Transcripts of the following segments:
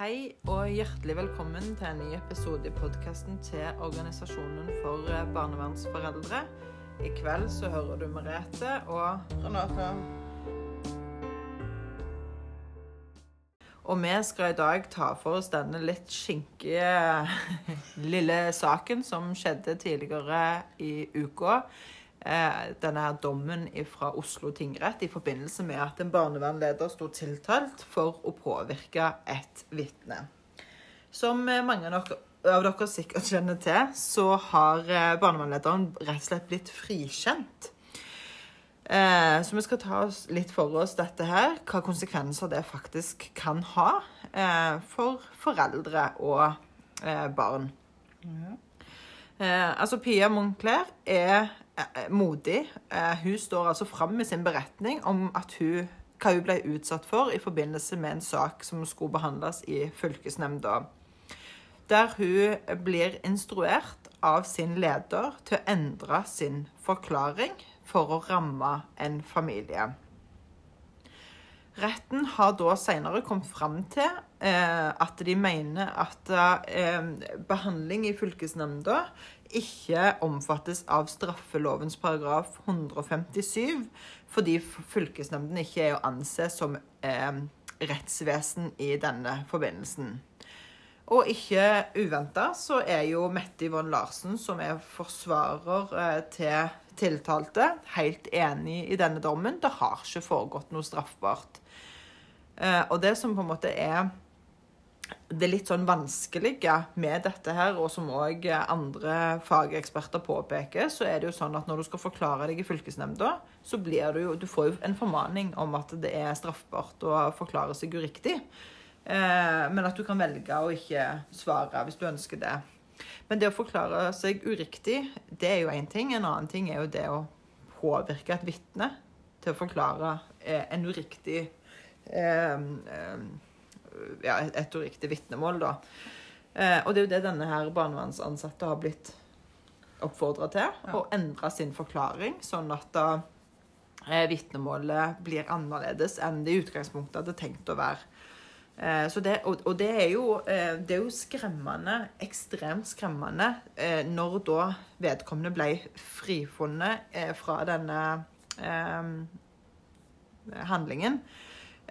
Hei og hjertelig velkommen til en ny episode i podkasten til Organisasjonen for eh, barnevernsforeldre. I kveld så hører du Merete og Renate. Og vi skal i dag ta for oss denne litt skinkige lille saken som skjedde tidligere i uka. Eh, denne her dommen fra Oslo tingrett i forbindelse med at en barnevernleder sto tiltalt for å påvirke et vitne. Som eh, mange av dere sikkert kjenner til, så har eh, barnevernlederen rett og slett blitt frikjent. Så vi skal ta oss litt for oss dette her, hva konsekvenser det faktisk kan ha for foreldre og barn. Ja. Altså, Pia Moncler er modig. Eh, hun står altså fram med sin beretning om hun, hva hun ble utsatt for i forbindelse med en sak som skulle behandles i fylkesnemnda. Der hun blir instruert av sin leder til å endre sin forklaring for å ramme en familie. Retten har da senere kommet fram til eh, at de mener at eh, behandling i fylkesnemnda ikke omfattes av straffelovens paragraf 157, fordi fylkesnemnden ikke er å anse som eh, rettsvesen i denne forbindelsen. Og ikke uventa så er jo Mette Yvonne Larsen, som er forsvarer eh, til tiltalte, helt enig i denne dommen. Det har ikke foregått noe straffbart. Eh, og det som på en måte er det litt sånn vanskelige med dette her, og som òg andre fageksperter påpeker, så er det jo sånn at når du skal forklare deg i fylkesnemnda, så blir du jo Du får jo en formaning om at det er straffbart å forklare seg uriktig. Eh, men at du kan velge å ikke svare hvis du ønsker det. Men det å forklare seg uriktig, det er jo én ting. En annen ting er jo det å påvirke et vitne til å forklare eh, en uriktig eh, eh ja, et uriktig vitnemål, da. Eh, og det er jo det denne her barnevernsansatte har blitt oppfordra til. Ja. Å endre sin forklaring, sånn at da eh, vitnemålet blir annerledes enn det i utgangspunktet hadde tenkt å være. Eh, det, og, og det, er jo, eh, det, er jo, skremmende, ekstremt skremmende, eh, når da vedkommende ble frifunnet fra denne handlingen.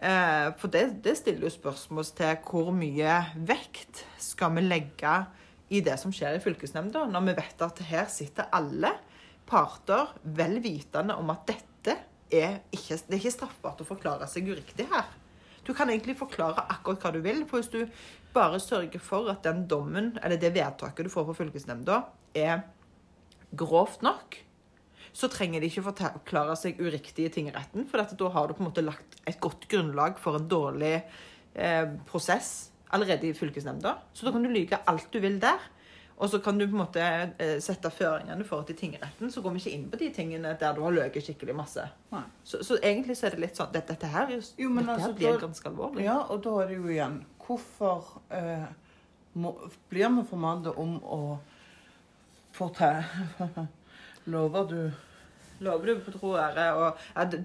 Eh, for det, det, stiller jo spørsmål til hvor mye vekt skal vi legge i det som skjer i fylkesnemnda, når vi vet at her sitter alle parter vel vitende om at dette er ikke, det er ikke straffbart å forklare seg uriktig her. Du kan egentlig forklare akkurat hva du vil. for Hvis du bare sørger for at den dommen, eller det vedtaket du får fra fylkesnemnda, er grovt nok, så trenger de ikke forklare seg uriktig i tingretten. For da har du på en måte lagt et godt grunnlag for en dårlig eh, prosess allerede i fylkesnemnda. Så da kan du lyve alt du vil der. Og så kan du på en måte eh, sette føringene for til tingretten. Så går vi ikke inn på de tingene der du har løyet skikkelig masse. Så, så, egentlig så er det litt sånn Dette, dette her, jo, dette altså, her blir da, ganske alvorlig. Ja, og da er det jo igjen Hvorfor eh, må, blir vi formandet om å fortelle Lover du Lover du på tro og ære? Og,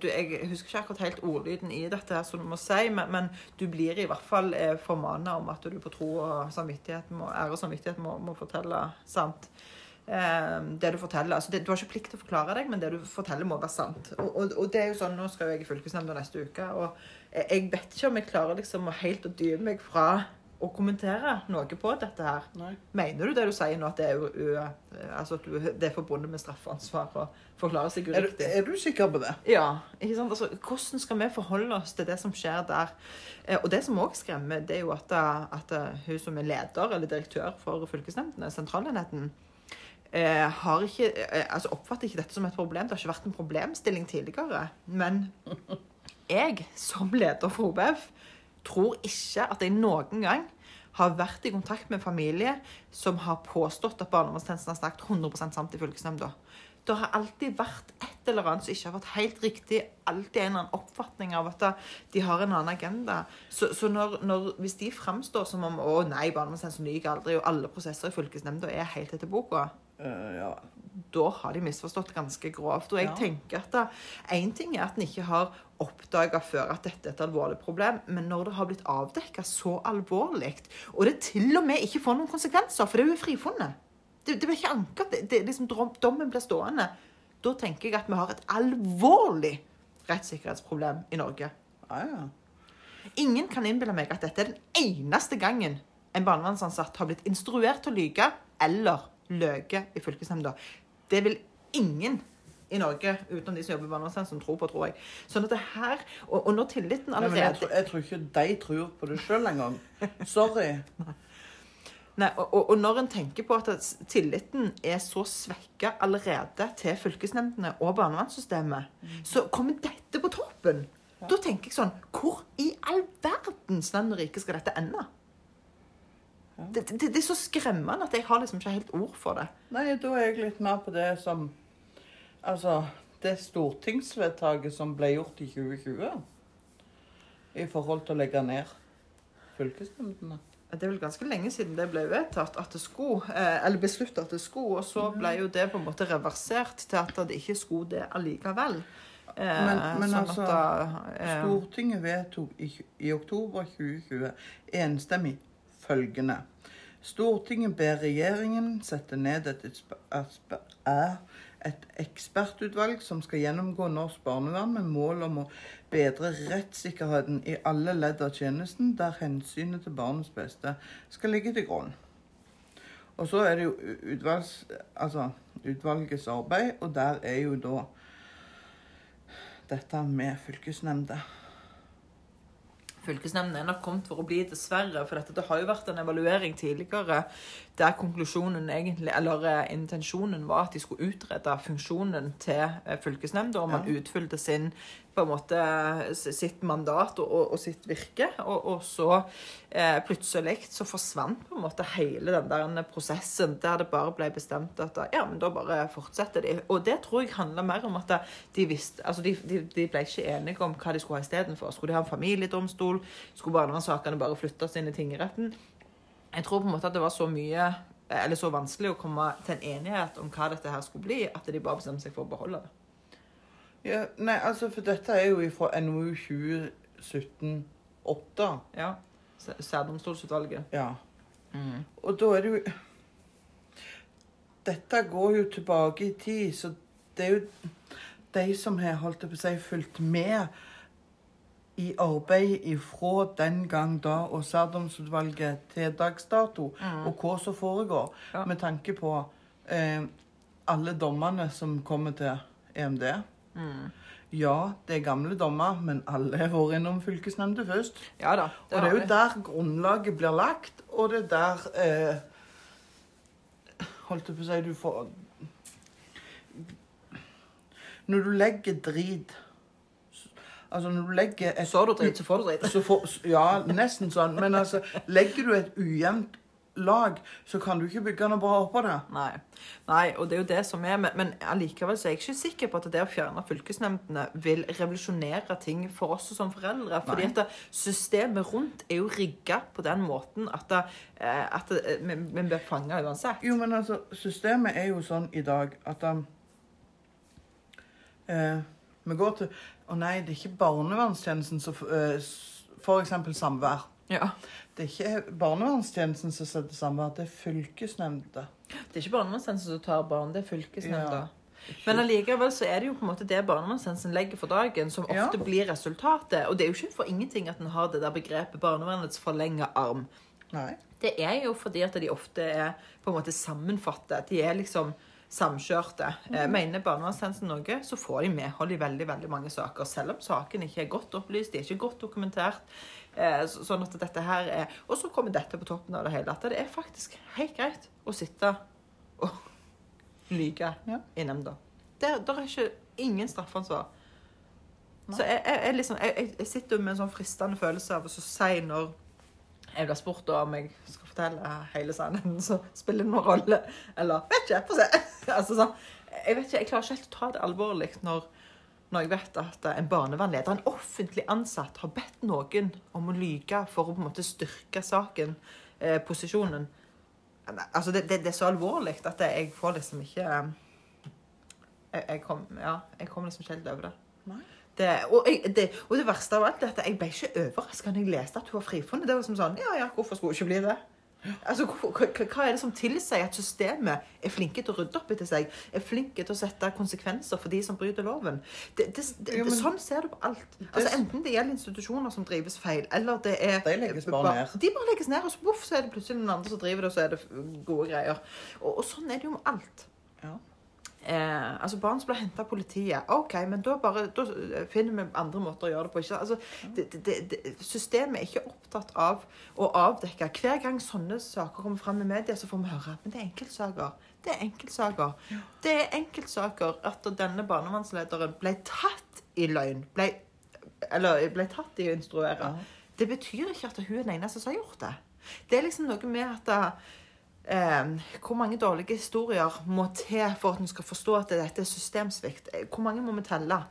jeg husker ikke akkurat helt ordlyden i dette, her, som du må si, men, men du blir i hvert fall eh, formana om at du på tro og samvittighet må, ære og samvittighet må, må fortelle sant. Eh, det du forteller, altså det, Du har ikke plikt til å forklare deg, men det du forteller, må være sant. Og, og, og det er jo sånn, Nå skal jeg i fylkesnemnda neste uke, og jeg, vet ikke om jeg klarer liksom helt å dyve meg fra å kommentere noe på dette her. Nei. Mener du det du sier nå, at det er, u, altså at du, det er forbundet med straffansvar å forklare seg uriktig? Er, er, du sikker på det? Ja. ikke sant? Altså, hvordan skal vi forholde oss til det som skjer der? Eh, og det som òg skremmer, det er jo at, eh, at, eh, hun som er leder eller direktør for fylkesnemndene, sentralenheten, eh, har ikke, altså oppfatter ikke dette som et problem. Det har ikke vært en problemstilling tidligere. Men jeg, som leder for OBF, tror ikke at jeg noen gang har vært i kontakt med familie som har påstått at barnevernstjenesten har snakket 100% sant i fylkesnemnda. Det har alltid vært et eller annet som ikke har vært helt riktig. Alltid en eller annen oppfatning av at de har en annen agenda. Så, så når, når, hvis de framstår som om å nei, barnevernstjenesten lyver aldri, og alle prosesser i fylkesnemnda er helt etter boka uh, Ja, da har de misforstått ganske grovt. Og jeg Ja. tenker at én ting er at en ikke har oppdaga før at dette er et alvorlig problem, men når det har blitt avdekka så alvorlig, og det til og med ikke får noen konsekvenser, for det er jo frifunnet Det, det blir ikke anket. Det, det, liksom, dommen blir stående. Da tenker jeg at vi har et alvorlig rettssikkerhetsproblem i Norge. Ja, ja. Ingen kan innbille meg at dette er den eneste gangen en barnevernsansatt har blitt instruert til å lyge eller løge i fylkesnemnda. Det vil ingen i Norge, utenom de som jobber i barnevernet, som tror på, tror jeg. Sånn at det her, Og, og når tilliten allerede Nei, men jeg, tror, jeg tror ikke de tror på det sjøl engang. Sorry. Nei, og, og, og når en tenker på at tilliten er så svekka allerede til fylkesnemndene og barnevernssystemet, så kommer dette på toppen. Da tenker jeg sånn Hvor i all verdens land og rike skal dette ende? Ja. Det, det, det er så skremmende at jeg har liksom ikke helt ord for det. Nei, da er jeg litt mer på det som Altså, det stortingsvedtaket som ble gjort i 2020 i forhold til å legge ned fylkesnemndene. Det er vel ganske lenge siden det ble vedtatt at det skulle, eh, eller besluttet at det skulle, og så ble jo det på en måte reversert til at det ikke skulle det allikevel. Eh, Men- men sånn altså, da, eh, Stortinget vedtok i, i oktober 2020 enstemmig følgende. Stortinget ber regjeringen sette ned et, et ekspertutvalg som skal gjennomgå norsk barnevern med mål om å bedre rettssikkerheten i alle ledd av tjenesten, der hensynet til barnets beste skal ligge til grunn. Og så er det jo utvalgs, altså, utvalgets arbeid, og der er jo da dette med fylkesnemnder. Fylkesnemnden er nok kommet for å bli, dessverre. For dette, det har jo vært en evaluering tidligere der konklusjonen egentlig, eller eh, intensjonen var at de skulle utrede funksjonen til eh, fylkesnemnda, og man Ja. utfylte sin på en måte sitt mandat og, og, og sitt virke. Og, og så eh, plutselig så forsvant på en måte hele den der prosessen der det bare ble bestemt at ja, men da bare fortsetter de. Og det tror jeg handler mer om at de visste Altså, de, de, de ble ikke enige om hva de skulle ha istedenfor. Skulle de ha en familiedomstol? Skulle barnevernssakene bare flyttes inn i tingretten? Jeg tror på en måte at det var så mye eller så vanskelig å komme til en enighet om hva dette her skulle bli, at de bare bestemte seg for å beholde det. Ja, nei, altså, for dette er jo fra NOU 2017-8. Ja. Særdomstolsutvalget. Ja. Og da er det jo Dette går jo tilbake i tid, så det er jo de som har holdt jeg på å si, fulgt med i arbeid ifra den gang da og særdomsutvalget til dags dato, og hva som foregår, Ja. med tanke på eh, alle dommene som kommer til EMD. Mm. Ja, det er gamle dommer, men alle har vært innom fylkesnemnda først. Ja da. Og det er jo der grunnlaget blir lagt, og det er der eh, Holdt jeg på å si du får Når du legger drit Altså når du legger et Så du dritt, så får du dritt. Ja, nesten sånn. Men altså, legger du et ujevnt lag, så kan du ikke bygge noe bra oppå det. Nei. Nei, og det er jo det som er, men, allikevel så er jeg ikke sikker på at det å fjerne fylkesnemndene vil revolusjonere ting for oss som foreldre. Fordi Nei. at systemet rundt er jo rigga på den måten at, det, eh, at det, eh, vi, vi blir fanga uansett. Jo, men altså, systemet er jo sånn i dag at um, eh, Vi går til Å nei, det er ikke barnevernstjenesten som F.eks. For eksempel samvær. Ja. Det er ikke barnevernstjenesten som setter samvær, det er fylkesnemnda. Det er ikke barnevernstjenesten som tar barn, det er fylkesnemnda. Ja. Men allikevel så er det jo på en måte det barnevernstjenesten legger for dagen, som Ja. ofte blir resultatet. Og det er jo ikke for ingenting at en har det der begrepet barnevernets forlenga arm. Nei. Det er jo fordi at de ofte er på en måte sammenfattet. De er liksom samkjørte. Mm. mener barnevernstjenesten noe, så får de medhold i veldig veldig mange saker. Selv om saken ikke er godt opplyst, de er ikke godt dokumentert. Eh, sånn at dette her er Og så kommer dette på toppen av det hele. At det er faktisk helt greit å sitte og lyge Ja. i nemnda. Det der er ikke ingen straffansvar. Så jeg, jeg, liksom, jeg- jeg sitter med en sånn fristende følelse av å si når jeg blir spurt om jeg skal fortelle hele sannheten, så spiller det noen rolle. Eller vet ikke, få se. altså, sånn, jeg vet ikke, jeg klarer ikke helt å ta det alvorlig når, når jeg vet at en barnevernleder, en offentlig ansatt, har bedt noen om å lyge for å på en måte styrke saken, eh, posisjonen. Altså, det, det, det er så alvorlig at jeg får liksom ikke eh, Jeg, jeg, kommer ja, kom liksom ikke helt over det. Nei. Det, og, jeg, det, og det verste av alt er at jeg ble ikke overraska når jeg leste at hun var frifunnet. Det var som sånn Ja, ja, hvorfor skulle hun ikke bli det? Altså, hva, hva er det som tilsier at systemet er flinke til å rydde opp etter seg? Er flinke til å sette konsekvenser for de som bryter loven? Det, det, det, Jo, men- sånn ser du på alt. Altså, enten det gjelder institusjoner som drives feil, eller det er De legges bare ned. De bare legges ned, og så, voff, så er det plutselig noen andre som driver det, og så er det gode greier. Og, og sånn er det jo med alt. Ja. Eh, altså Barn som blir henta av politiet. OK, men da, bare, da finner vi andre måter å gjøre det på. Altså, det, det, det, systemet er ikke opptatt av å avdekke. Hver gang sånne saker kommer fram i media, så får vi høre men det er enkeltsaker. Det er enkeltsaker. Det er enkeltsaker at denne barnevernslederen ble tatt i løgn. Ble, eller ble tatt i å instruere. Ja. Det betyr ikke at hun er den eneste som har gjort det. Det er liksom noe med at eh, hvor mange dårlige historier må til for at en skal forstå at dette er systemsvikt? Eh, Hvor mange må vi telle?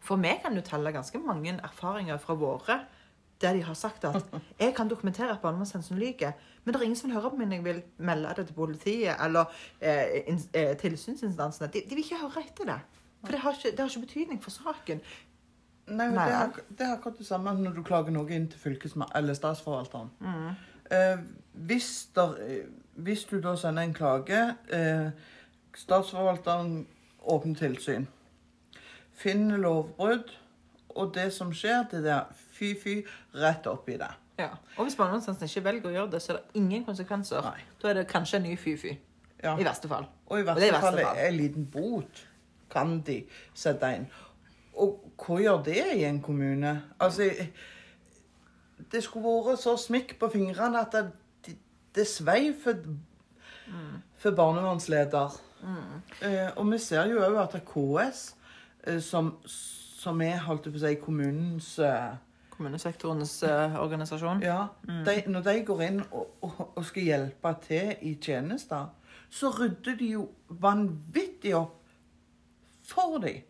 For vi kan jo telle ganske mange erfaringer fra våre der de har sagt at jeg kan dokumentere at barnevernstjenesten lyver, men det er ingen som vil høre på meg når jeg vil melde det til politiet eller eh, in, eh, tilsynsinstansene. De, de vil ikke høre etter det. For det har ikke, det har ikke betydning for saken. Nei, Nei. det, er, det er akkurat det samme når du klager noe inn til fylkesmannen eller statsforvalteren. Mm. Eh, hvis, der, eh, hvis du da sender en klage, eh, statsforvalteren åpner tilsyn, finner lovbrudd, og det som skjer, det er fy-fy rett opp i det. Ja. Og hvis barnevernstjenesten ikke velger å gjøre det, så er det ingen konsekvenser. Nei. Da er det kanskje en ny fy-fy. Ja. I verste fall. Og i Og det er i verste verste fall fall. en liten bot kan de sette inn. Og hva gjør det i en kommune? Altså, det skulle vært så smikk på fingrene at det, det svei for, for barnevernsleder. Eh, og vi ser jo òg at KS, eh, som, som er holdt på å si, kommunens eh, Kommunesektorens eh, organisasjon. ja, de, Når de går inn og, og, og skal hjelpe til i tjenester, så rydder de jo vanvittig opp for dem.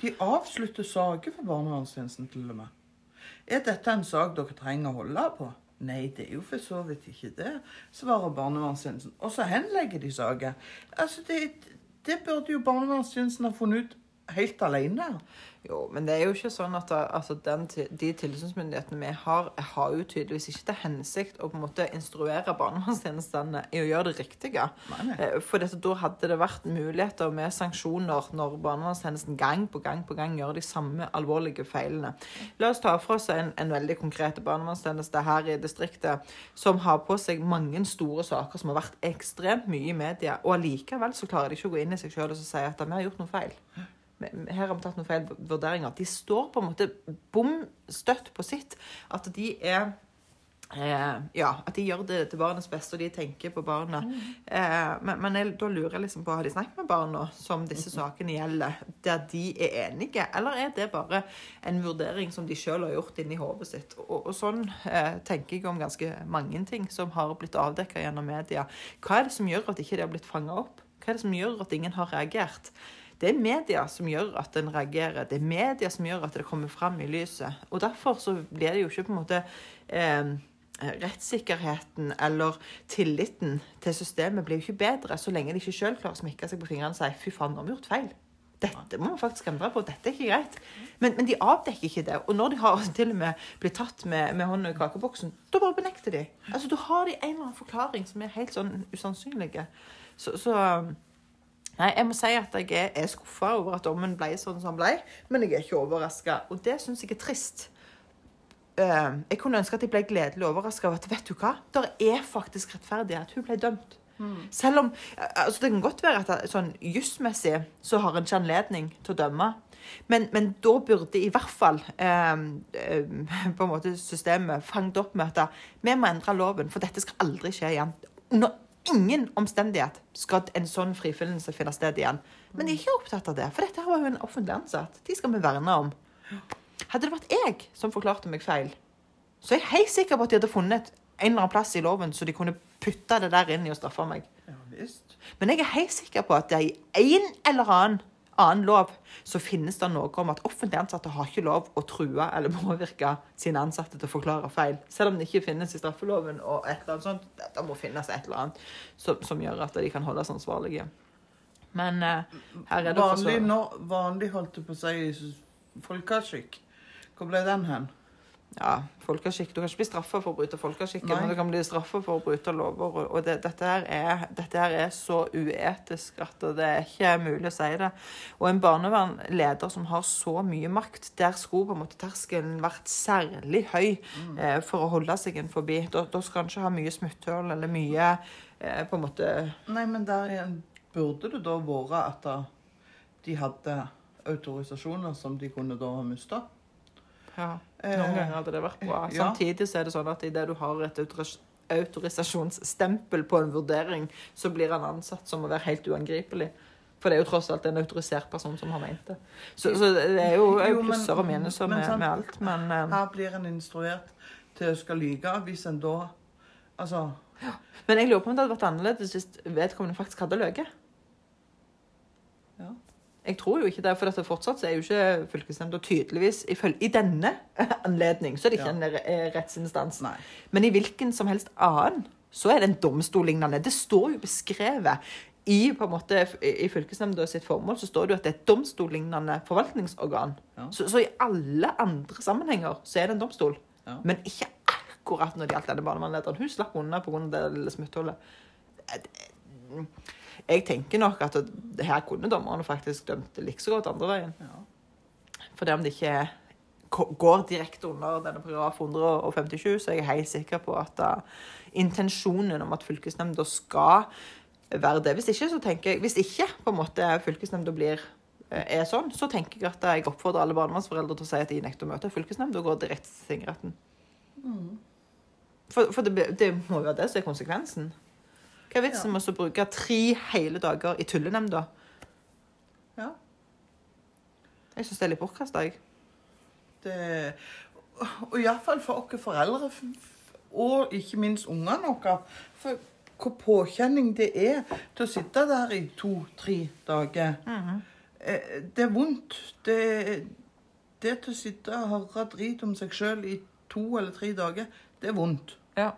De avslutter saker for barnevernstjenesten til og med. Er dette en sak dere trenger å holde på? Nei, det er jo for så vidt ikke det, svarer barnevernstjenesten. Og så henlegger de saken. Altså, det, det burde jo barnevernstjenesten ha funnet ut helt alene. Jo, men det er jo ikke sånn at altså, den, de tilsynsmyndighetene vi har, har jo tydeligvis ikke til hensikt å på en måte instruere barnevernstjenestene i å gjøre det riktige. Eh, For dette, da hadde det vært muligheter med sanksjoner når barnevernstjenesten gang på gang på gang gjør de samme alvorlige feilene. La oss ta for oss en, en veldig konkret barnevernstjeneste her i distriktet som har på seg mange store saker som har vært ekstremt mye i media, og allikevel så klarer de ikke å gå inn i seg sjøl og si at vi har gjort noe feil. Her har vi tatt noen feil vurderinger. De står på en måte bom støtt på sitt. At de er Eh, ja, at de gjør det til barnets beste, og de tenker på barna. Eh, men men jeg, da lurer jeg liksom på, har de snakket med barna som disse sakene gjelder, der de er enige, eller er det bare en vurdering som de selv har gjort inni hodet sitt? Og, og sånn eh, tenker jeg om ganske mange ting som har blitt avdekket gjennom media. Hva er det som gjør at ikke det har blitt fanget opp? Hva er det som gjør at ingen har reagert? Det er media som gjør at en reagerer. Det er media som gjør at det kommer fram i lyset. Og derfor så blir det jo ikke på en måte eh, Rettssikkerheten eller tilliten til systemet blir jo ikke bedre så lenge de ikke sjøl klarer å smikke seg på fingrene og si 'fy faen, nå har vi gjort feil'. Dette må vi faktisk endre på. Dette er ikke greit. Men, men de avdekker ikke det. Og når de har til og med blitt tatt med, med hånda i kakeboksen, da bare benekter de. Altså, Da har de en eller annen forklaring som er helt sånn usannsynlig. Så, så Nei, jeg må si at jeg er, er skuffa over at dommen ble sånn som den ble, men jeg er ikke overraska. Og det syns jeg er trist. Eh, jeg kunne ønske at jeg ble gledelig overraska over at vet du hva, det er faktisk rettferdighet. Hun ble dømt. Selv om altså Det kan godt være at sånn jusmessig så har en ikke anledning til å dømme. Men, men da burde i hvert fall eh, eh, på en måte systemet fanget opp med at vi må endre loven, for dette skal aldri skje igjen. Under ingen omstendighet skal en sånn frifinnelse finne sted igjen. Men de er ikke opptatt av det, for dette var jo en offentlig ansatt. De skal vi verne om. Hadde det vært jeg som forklarte meg feil, så er jeg helt sikker på at de hadde funnet en eller annen plass i loven så de kunne putte det der inn i å straffe meg. Ja visst. Men jeg er helt sikker på at det er i en eller annen annen lov så finnes det noe om at offentlige ansatte har ikke lov å true eller påvirke sine ansatte til å forklare feil. Selv om det ikke finnes i straffeloven og et eller annet sånt. Det må finnes et eller annet som, som gjør at de kan holdes ansvarlige. Men uh, her er det for Vanlig, så vanlig holdt det på å si folkeskikk. Hvor ble den hen? Ja, folkeskikk. Du kan ikke bli straffa for å bryte folkeskikken, men du kan bli straffa for å bryte lover. Og, det, dette, her er, dette her er så uetisk at det er ikke mulig å si det. Og en barnevernleder som har så mye makt, der skulle på en måte terskelen vært særlig høy eh, for å holde seg inn forbi. Da, da skal han ikke ha mye smutthull eller mye eh, på en måte Nei, men der igjen burde det da vært at de hadde autorisasjoner som de kunne da ha mista. Ja, Eh, noen ganger hadde det vært bra. ja. Samtidig så er det sånn at idet du har et autorisasjonsstempel på en vurdering, så blir han ansatt som å være helt uangripelig. For det er jo tross alt en autorisert person som har ment det. Så, så det er jo, jo plusser og minuser med, med alt. Men eh, Her blir en instruert til å skal lyge hvis en da Altså Men jeg lurer på om det hadde vært annerledes hvis vedkommende faktisk hadde løyet. Ja. Jeg tror jo ikke det, for dette fortsatt er jo ikke fylkesnemnda tydeligvis I denne anledning så er det ikke Ja. en eh, rettsinstans. Nei. Men i hvilken som helst annen så er det en domstollignende. Det står jo beskrevet i, på en måte, i fylkesnemnda sitt formål så står det jo at det er et domstollignende forvaltningsorgan. Ja. Så, så i alle andre sammenhenger så er det en domstol. Ja. Men ikke akkurat når det gjaldt denne barnevernlederen. Hun slapp unna pga. det lille smutthullet. Jeg tenker nok at det- her kunne dommerne faktisk dømt like så godt andre veien. Ja. For det om det ikke går direkte under denne paragraf 157, så er jeg helt sikker på at uh, intensjonen om at fylkesnemnda skal være det. Hvis ikke, så tenker jeg, hvis ikke på en måte fylkesnemnda blir eh, er sånn, så tenker jeg at jeg oppfordrer alle barnevernsforeldre til å si at de nekter å møte fylkesnemnda og går direkte til tingretten. For, for det, det må jo være det som er konsekvensen. Hva er vitsen med å bruke tre hele dager i tullenemnda? ja. Jeg syns det er litt bortkasta, jeg. Det, og iallfall for oss foreldre, og ikke minst ungene våre. For hvor påkjenning det er til å sitte der i to-tre dager. Eh, Det er vondt. Det, det til å sitte og høre drit om seg sjøl i to eller tre dager, det er vondt. Ja.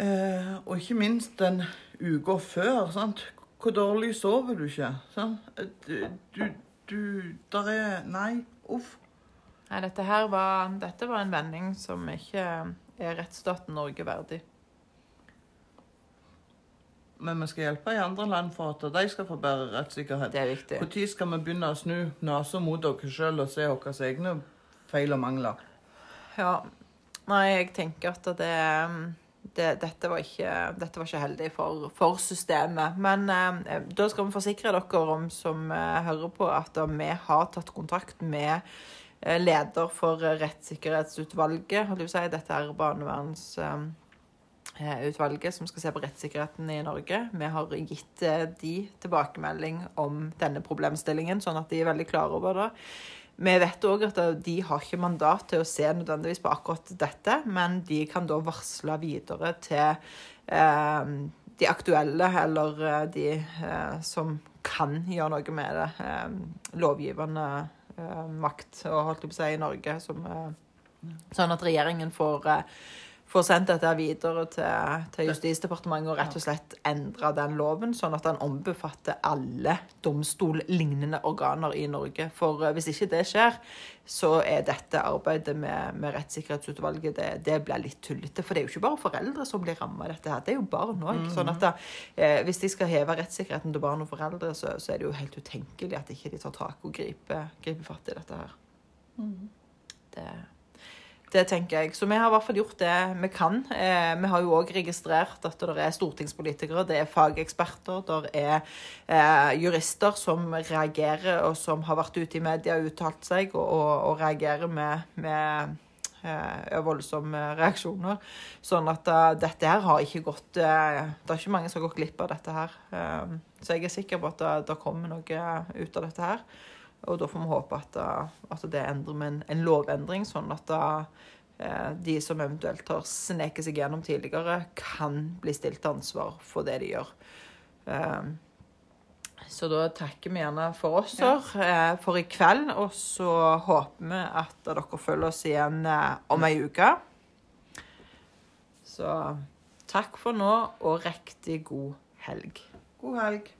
Eh, og ikke minst den uka før. sant? Hvor dårlig sover du ikke? Sant? Du, du, du Der er Nei, uff. Nei, dette her var, dette var en vending som ikke er rettsstaten Norge verdig. Men vi skal hjelpe i andre land for at de skal få bedre rettssikkerhet. Det er viktig. Når skal vi begynne å snu nesa mot oss sjøl og se våre egne feil og mangler? Ja. Nei, jeg tenker at det, det dette, var ikke, dette var ikke heldig for, for systemet. Men eh, da skal vi forsikre dere om som eh, hører på, at vi har tatt kontakt med eh, leder for eh, rettssikkerhetsutvalget. Å si. Dette er barneverns... Eh, eh, som skal se på rettssikkerheten i Norge. Vi har gitt de tilbakemelding om denne problemstillingen, sånn at de er veldig klare over det. Vi vet òg at de har ikke mandat til å se nødvendigvis på akkurat dette, men de kan da varsle videre til eh, de aktuelle, eller eh, de eh, som kan gjøre noe med det. Eh, lovgivende eh, makt, og holdt jeg på å si, i Norge. Som, eh, sånn at regjeringen får får sendt dette videre til, til Justisdepartementet og rett og slett endre den loven, sånn at den ombefatter alle domstollignende organer i Norge. For eh, hvis ikke det skjer, så er dette arbeidet med, med rettssikkerhetsutvalget det, det blir litt tullete. For det er jo ikke bare foreldre som blir ramma av dette her, det er jo barn òg. Sånn at da, eh, hvis de skal heve rettssikkerheten til barn og foreldre, så, så er det jo helt utenkelig at ikke de tar tak og griper, griper fatt i dette her. Det det tenker jeg. Så vi har i hvert fall gjort det vi kan. Eh, vi har jo òg registrert at det er stortingspolitikere, det er fageksperter, det er eh, jurister som reagerer, og som har vært ute i media og uttalt seg, og, og, og reagerer med, med eh, voldsomme reaksjoner. Sånn at uh, dette her har ikke gått uh, Det er ikke mange som har gått glipp av dette her. Uh, så jeg er sikker på at det, det kommer noe ut av dette her. Og da får vi håpe at, uh, at det endrer med en, en lovendring, sånn at uh, de som eventuelt har sneket seg gjennom tidligere, kan bli stilt til ansvar for det de gjør. Um, så da takker vi gjerne for oss her for i kveld, og så håper vi at dere følger oss igjen om ei uke. Så takk for nå, og riktig god helg. God helg.